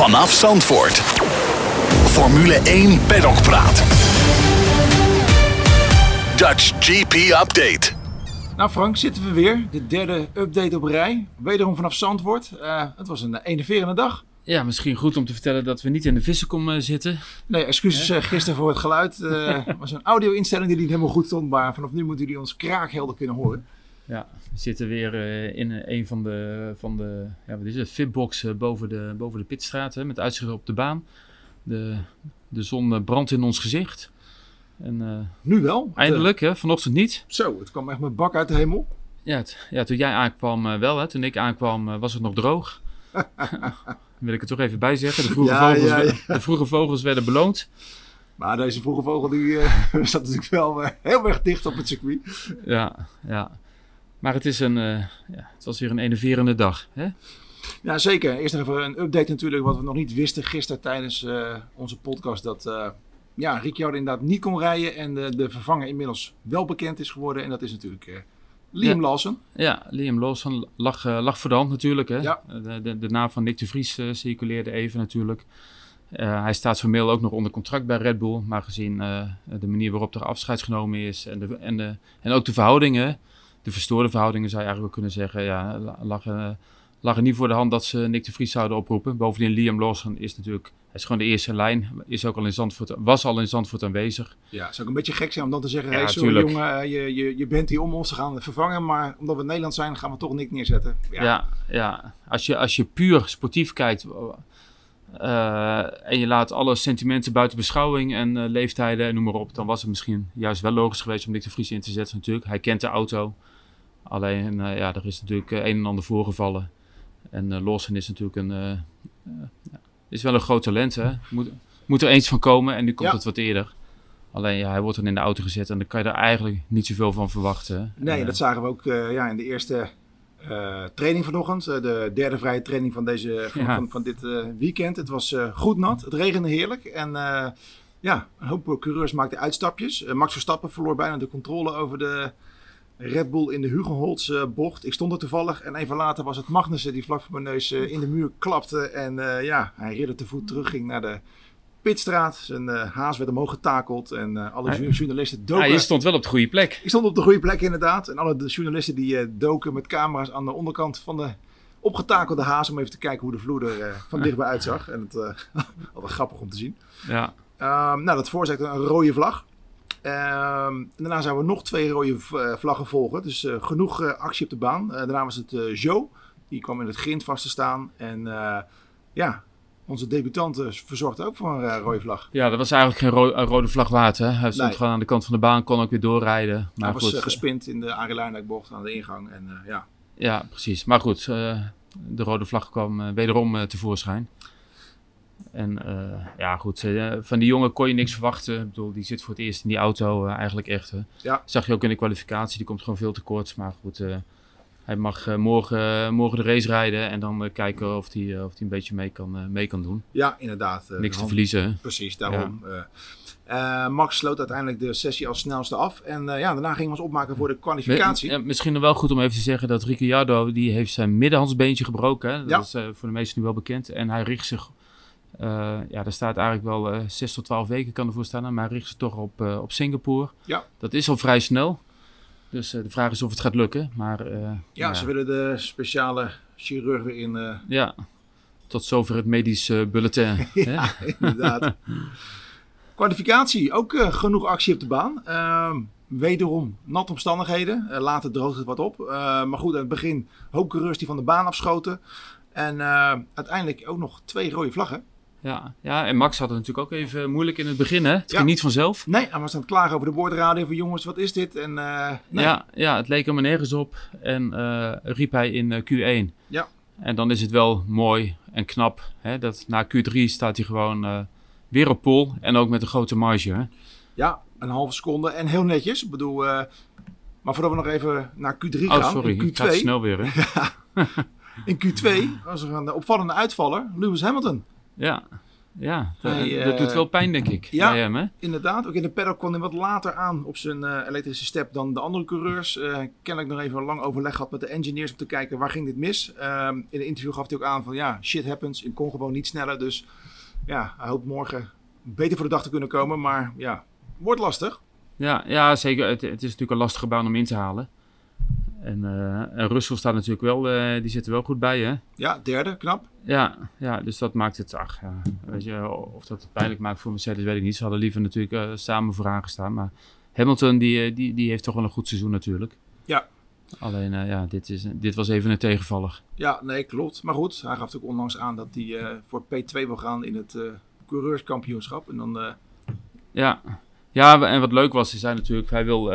Vanaf Zandvoort. Formule 1 Paddock Praat. Dutch GP Update. Nou Frank, zitten we weer. De derde update op rij. Wederom vanaf Zandvoort. Uh, het was een enerverende dag. Ja, misschien goed om te vertellen dat we niet in de vissenkom uh, zitten. Nee, excuses uh, gisteren voor het geluid. Het was een audio-instelling die niet helemaal goed stond. Maar vanaf nu moeten jullie ons kraakhelder kunnen horen. Ja, we zitten weer uh, in een van de, van de ja, wat is het, fitbox uh, boven, de, boven de pitstraat hè, met uitzicht op de baan. De, de zon brandt in ons gezicht. En, uh, nu wel? Eindelijk, hè, vanochtend niet. Zo, het kwam echt met bak uit de hemel. Ja, het, ja toen jij aankwam wel, hè. toen ik aankwam was het nog droog. wil ik er toch even bij zeggen. De vroege, ja, vogels, ja, ja. De vroege vogels werden beloond. Maar deze vroege vogel die, zat natuurlijk wel heel erg dicht op het circuit. Ja, ja. Maar het, is een, uh, ja, het was weer een enerverende dag. Hè? Ja, zeker. Eerst even een update natuurlijk, wat we nog niet wisten gisteren tijdens uh, onze podcast. Dat uh, ja, Ricciardo inderdaad niet kon rijden en de, de, vervanger inmiddels wel bekend is geworden. En dat is natuurlijk Liam ja. Lawson. Ja, Liam Lawson lag, lag voor de hand natuurlijk. Hè? Ja. De, de, de, naam van Nick de Vries circuleerde even natuurlijk. hij staat formeel ook nog onder contract bij Red Bull. Maar gezien de manier waarop er afscheid genomen is en, de, en, de, en ook de verhoudingen de verstoorde verhoudingen zou je eigenlijk wel kunnen zeggen. Ja, lag, lag er niet voor de hand dat ze Nick de Vries zouden oproepen. Bovendien, Liam Lawson is natuurlijk, hij is gewoon de eerste lijn. Is ook al in Zandvoort, was al in Zandvoort aanwezig. Ja, het zou ook een beetje gek zijn om dan te zeggen, ja, hey, sorry jongen, je, je, je bent hier om ons te gaan vervangen. Maar omdat we Nederland zijn, gaan we toch Nick neerzetten. Ja, ja, ja. Als, je, als je puur sportief kijkt... Uh, en je laat alle sentimenten buiten beschouwing en uh, leeftijden en noem maar op. Dan was het misschien juist wel logisch geweest om Nick de Vries in te zetten natuurlijk. Hij kent de auto. Alleen, uh, ja, er is natuurlijk een en ander voorgevallen. En uh, Lawson is natuurlijk een, is wel een groot talent. Hè? Moet, moet er eens van komen en nu komt ja. het wat eerder. Alleen, ja, hij wordt dan in de auto gezet en dan kan je er eigenlijk niet zoveel van verwachten. Nee, dat zagen we ook ja, in de eerste training vanochtend. de derde vrije training van, deze, van, ja. van, van dit weekend. Het was goed nat, het regende heerlijk. En ja, een hoop coureurs maakten uitstapjes. Max Verstappen verloor bijna de controle over de Red Bull in de Hugenholz uh, bocht. Ik stond er toevallig en even later was het Magnussen die vlak voor mijn neus uh, in de muur klapte. En uh, ja, hij ridder te voet terugging naar de pitstraat. Zijn haas werd omhoog getakeld en alle hij, journalisten doken. Ja, je stond wel op de goede plek. Ik stond op de goede plek inderdaad. En alle de journalisten die doken met camera's aan de onderkant van de opgetakelde haas om even te kijken hoe de vloer er van dichtbij uitzag. En het was grappig om te zien. Ja. Um, nou, dat veroorzaakte een rode vlag. Um, daarna zouden we nog twee rode vlaggen volgen. Dus uh, genoeg uh, actie op de baan. Daarna was het Joe. Die kwam in het grind vast te staan. En ja, onze debutant verzorgde ook voor een rode vlag. Ja, dat was eigenlijk geen ro rode vlag waard. Hè? Hij stond nee. gewoon aan de kant van de baan, kon ook weer doorrijden. Maar Hij was gespind in de Arie bocht aan de ingang. En, ja. ja, precies. Maar goed, de rode vlag kwam wederom tevoorschijn. En uh, ja, goed, uh, van die jongen kon je niks verwachten. Ik bedoel, die zit voor het eerst in die auto uh, eigenlijk echt. Ja. Zag je ook in de kwalificatie, die komt gewoon veel te kort. Maar goed, hij mag morgen, morgen de race rijden en dan kijken of hij of die een beetje mee kan, mee kan doen. Ja, inderdaad. niks te verliezen. Precies, daarom. Ja. Max sloot uiteindelijk de sessie als snelste af. En ja, daarna gingen we ons opmaken voor de kwalificatie. Ja, misschien nog wel goed om even te zeggen dat Ricciardo, die heeft zijn middenhandsbeentje gebroken. Hè? Dat ja. is voor de meesten nu wel bekend. En hij richt zich ja, daar staat eigenlijk wel uh, 6 tot 12 weken kan ervoor staan. Maar richt zich toch op, uh, op Singapore. Ja. Dat is al vrij snel. Dus de vraag is of het gaat lukken. Maar, ja, ja, ze willen de speciale chirurg weer in. Ja, tot zover het medisch bulletin. ja, inderdaad. Kwalificatie, ook genoeg actie op de baan. Ehm, wederom natte omstandigheden. later droogt het wat op. maar goed, aan het begin hoop coureurs die van de baan afschoten. En uiteindelijk ook nog twee rode vlaggen. Ja, ja, en Max had het natuurlijk ook even moeilijk in het begin, hè? Het ja. ging niet vanzelf. Nee, hij was aan het klagen over de boordradio van jongens, wat is dit? En, uh, nee. ja, ja, het leek hem er nergens op en uh, riep hij in uh, Q1. Ja. En dan is het wel mooi en knap, hè? Dat na Q3 staat hij gewoon weer op pol en ook met een grote marge, hè? Ja, een halve seconde en heel netjes. Ik bedoel, maar voordat we nog even naar Q3 gaan. Oh, sorry, in Q2, gaat snel weer, hè? in Q2 was er een opvallende uitvaller, Lewis Hamilton. Ja. Ja, hij, dat doet wel pijn, denk ik. Ja, hem, hè? inderdaad. Ook in de paddock kwam hij wat later aan op zijn elektrische step dan de andere coureurs. kennelijk nog even een lang overleg gehad met de engineers om te kijken waar ging dit mis. Ehm, in een interview gaf hij ook aan van ja, shit happens. Ik kon gewoon niet sneller. Dus ja, hij hoopt morgen beter voor de dag te kunnen komen. Maar ja, wordt lastig. Ja, ja zeker. Het, het is natuurlijk een lastige baan om in te halen. En, uh, en Russell staat natuurlijk wel, uh, die zit er wel goed bij, hè? Ja, derde, knap. Ja, ja dus dat maakt het, ach ja, weet je, of dat het pijnlijk maakt voor Mercedes, weet ik niet. Ze hadden liever natuurlijk uh, samen vooraan gestaan, maar Hamilton, die, die, die heeft toch wel een goed seizoen natuurlijk. Ja. Alleen, ja, dit, is, dit was even een tegenvaller. Ja, nee, klopt. Maar goed, hij gaf ook onlangs aan dat hij voor P2 wil gaan in het coureurskampioenschap. En dan... Ja, ja, en wat leuk was, is hij natuurlijk, hij wil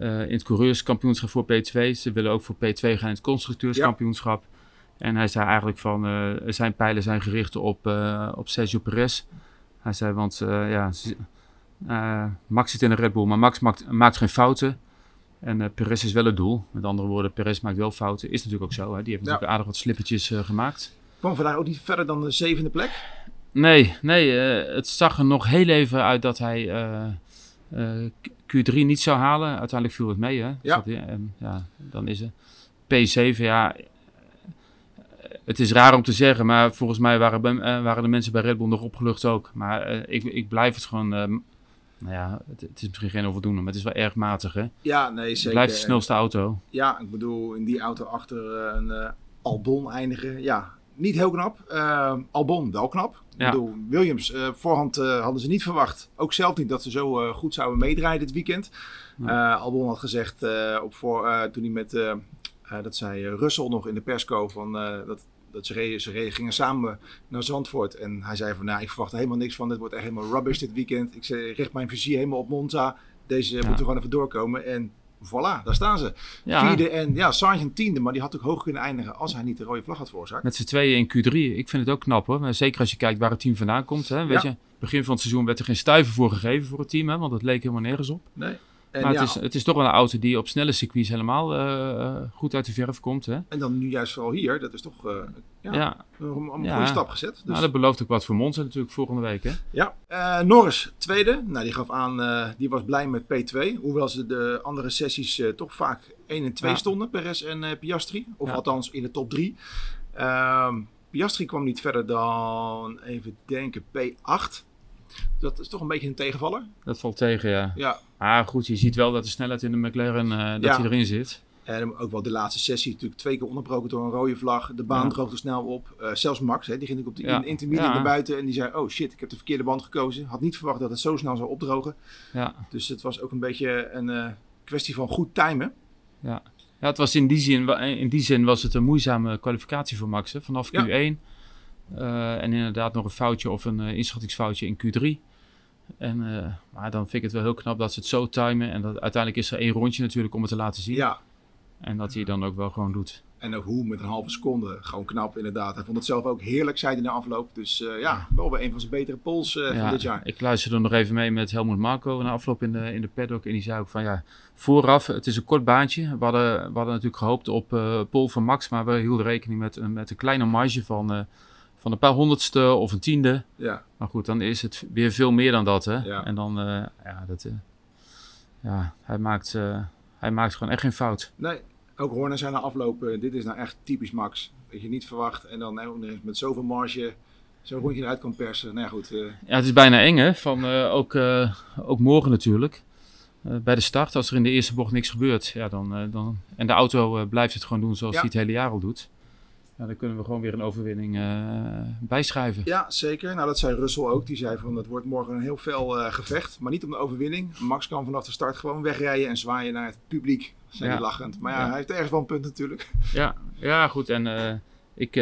uh, uh, in het coureurskampioenschap voor P2. Ze willen ook voor P2 gaan in het constructeurskampioenschap. En hij zei eigenlijk van, uh, zijn pijlen zijn gericht op, op Sergio Perez. Hij zei, want ja, Max zit in een Red Bull, maar Max maakt, maakt geen fouten. En Perez is wel het doel. Met andere woorden, Perez maakt wel fouten. Is natuurlijk ook zo. Hè? Die heeft natuurlijk aardig wat slippertjes gemaakt. Kwam vandaag ook niet verder dan de zevende plek? Nee, nee uh, het zag er nog heel even uit dat hij uh, uh, Q3 niet zou halen. Uiteindelijk viel het mee, hè? Ja. en, ja, dan is het. P7, ja. Het is raar om te zeggen, maar volgens mij waren, waren de mensen bij Red Bull nog opgelucht ook. Maar ik, ik blijf het gewoon. nou ja, het, het, is misschien geen onvoldoende, maar het is wel erg matig, hè? Ja, nee, zeker. Het blijft de snelste auto. Ja, ik bedoel, in die auto achter een Albon eindigen. Ja, niet heel knap. Uh, Albon wel knap. Ja. Ik bedoel, Williams, uh, voorhand uh, hadden ze niet verwacht. Ook zelf niet dat ze zo uh, goed zouden meedraaien dit weekend. Ja. Albon had gezegd op voor, toen hij met, dat zei Russell nog in de persco, van, dat, dat ze, reden, ze reden, gingen samen naar Zandvoort. En hij zei van, nou, ik verwacht helemaal niks van. Dit wordt echt helemaal rubbish dit weekend. Ik richt mijn visie helemaal op Monza. Deze ja. moeten gewoon even doorkomen. En voilà, daar staan ze. Vierde en ja, Sargent tiende, maar die had ook hoog kunnen eindigen als hij niet de rode vlag had veroorzaakt. Met z'n tweeën in Q3. Ik vind het ook knap hoor. Zeker als je kijkt waar het team vandaan komt. Hè. Weet je, begin van het seizoen werd er geen stuiver voor gegeven voor het team, hè, want het leek helemaal nergens op. Nee. En maar het, is, het is toch wel een auto die op snelle circuits helemaal uh, goed uit de verf komt. Hè? En dan nu juist vooral hier, dat is toch uh, ja, ja. een, een goede stap gezet. Dus. Nou, dat belooft ook wat voor Monza natuurlijk volgende week. Hè? Ja, uh, Norris tweede. Nou, die gaf aan, die was blij met P2. Hoewel ze de andere sessies toch vaak 1 en 2 ja. stonden, Perez en Piastri. Of althans in de top 3. Ehm, Piastri kwam niet verder dan, even denken, P8. Dat is toch een beetje een tegenvaller. Dat valt tegen, ja. Ja. Ah, goed, je ziet wel dat de snelheid in de McLaren, uh, dat ja. hij erin zit. En ook wel de laatste sessie natuurlijk twee keer onderbroken door een rode vlag. De baan ja. droogde snel op. Uh, zelfs Max, hè, die ging op de ja. intermediate naar buiten en die zei... Oh shit, ik heb de verkeerde band gekozen. Had niet verwacht dat het zo snel zou opdrogen. Ja. Dus het was ook een beetje een uh, kwestie van goed timen. Ja. ja, het was in die zin, in die zin was het een moeizame kwalificatie voor Max. Hè. Vanaf Q1 uh, en inderdaad nog een foutje of een inschattingsfoutje in Q3. En, uh, maar dan vind ik het wel heel knap dat ze het zo timen. En dat, uiteindelijk is er één rondje natuurlijk om het te laten zien. Ja. En dat hij dan ook wel gewoon doet. En ook hoe met een halve seconde. Gewoon knap inderdaad. Hij vond het zelf ook heerlijk, zei hij na afloop. Dus uh, ja, wel weer een van zijn betere pols uh, ja, van dit jaar. Ik luisterde nog even mee met Helmut Marco na afloop in de, in de paddock. En die zei ook van ja, vooraf, het is een kort baantje. We hadden, we hadden natuurlijk gehoopt op uh, pol van Max. Maar we hielden rekening met, met een kleine marge van van een paar honderdste of een tiende. Ja. Maar goed, dan is het weer veel meer dan dat. Hè? Ja. En dan, uh, ja, dat, uh, ja, hij maakt, uh, hij maakt gewoon echt geen fout. Nee, ook Horner zijn na aflopen, dit is nou echt typisch Max. Dat je niet verwacht en dan nou, met zoveel marge zo'n rondje eruit kan persen. Nou ja, goed. Ja, het is bijna eng hè, van ook, ook morgen natuurlijk. bij de start, als er in de eerste bocht niks gebeurt, ja, dan, dan, en de auto blijft het gewoon doen zoals ja. hij het hele jaar al doet ja, dan kunnen we gewoon weer een overwinning uh, bijschrijven. Ja, zeker. Nou, dat zei Russell ook. Die zei van het wordt morgen een heel fel uh, gevecht, maar niet om de overwinning. Max kan vanaf de start gewoon wegrijden en zwaaien naar het publiek. Zijn ja. lachend. Maar ja, ja, hij heeft ergens wel een punt natuurlijk. Ja, ja goed. En uh, ik,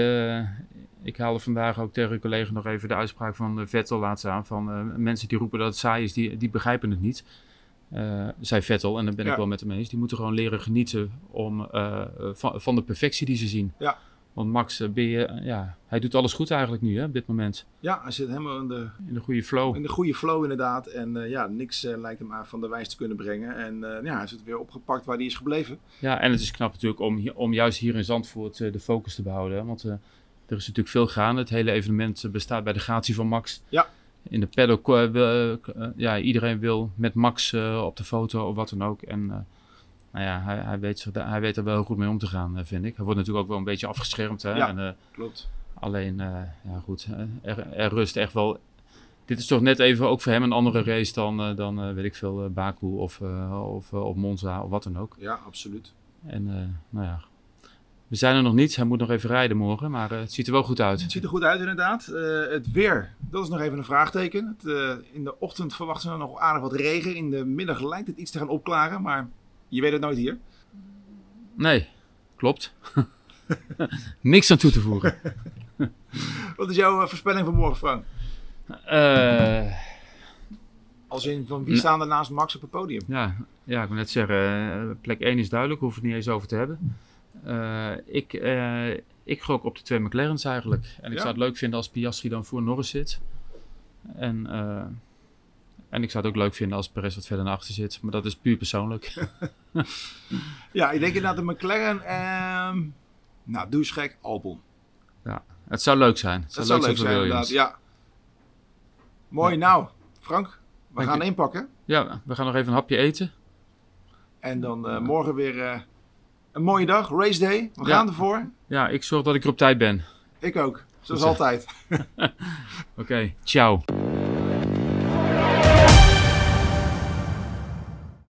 ik haalde vandaag ook tegen een collega nog even de uitspraak van Vettel laatst aan. Van mensen die roepen dat het saai is, die, die begrijpen het niet. zei Vettel, en daar ben ja. ik wel met hem eens. Die moeten gewoon leren genieten om, van, van de perfectie die ze zien. Ja. Want Max, ben je, ja, hij doet alles goed eigenlijk nu hè, op dit moment. Ja, hij zit helemaal in de, in de goede flow. In de goede flow inderdaad. En uh, ja, niks uh, lijkt hem aan van de wijs te kunnen brengen. En uh, ja, hij is het weer opgepakt waar hij is gebleven. Ja, en het is knap natuurlijk om, om juist hier in Zandvoort de focus te behouden. Want er is natuurlijk veel gaande. Het hele evenement bestaat bij de gratie van Max. Ja. In de paddock, ja, iedereen wil met Max op de foto of wat dan ook. En nou ja, hij, hij, weet hij weet er wel goed mee om te gaan, vind ik. Hij wordt natuurlijk ook wel een beetje afgeschermd. Hè? Ja, en, klopt. Alleen, ja goed, er, er rust echt wel dit is toch net even ook voor hem een andere race dan, dan weet ik veel, Baku of, of, of Monza of wat dan ook. Ja, absoluut. En nou ja, we zijn er nog niet. Hij moet nog even rijden morgen, maar het ziet er wel goed uit. Het ziet er goed uit inderdaad. Het weer, dat is nog even een vraagteken. Het, in de ochtend verwachten we nog aardig wat regen. In de middag lijkt het iets te gaan opklaren, maar je weet het nooit hier. Nee, klopt. Niks aan toe te voegen. wat is jouw voorspelling voor morgen, Frank? Als in, van wie staan er naast Max op het podium? Ja, ja ik wil net zeggen, plek 1 is duidelijk, we het niet eens over te hebben. Uh, ik, uh, ik gok op de twee McLaren's eigenlijk. En ik zou het leuk vinden als Piastri dan voor Norris zit. En, en ik zou het ook leuk vinden als Perez wat verder naar achter zit. Maar dat is puur persoonlijk. ja, ik denk inderdaad de McLaren. Uh, nou, douchegek, Albon. Ja, het zou leuk zijn. Het zou, leuk, zijn, inderdaad. Ja. Mooi, nou, Frank, we gaan inpakken. Ja, we gaan nog even een hapje eten. En dan morgen weer een mooie dag, race day. We gaan ervoor. Ja, ik zorg dat ik er op tijd ben. Ik ook, zoals altijd. Oké, okay, ciao.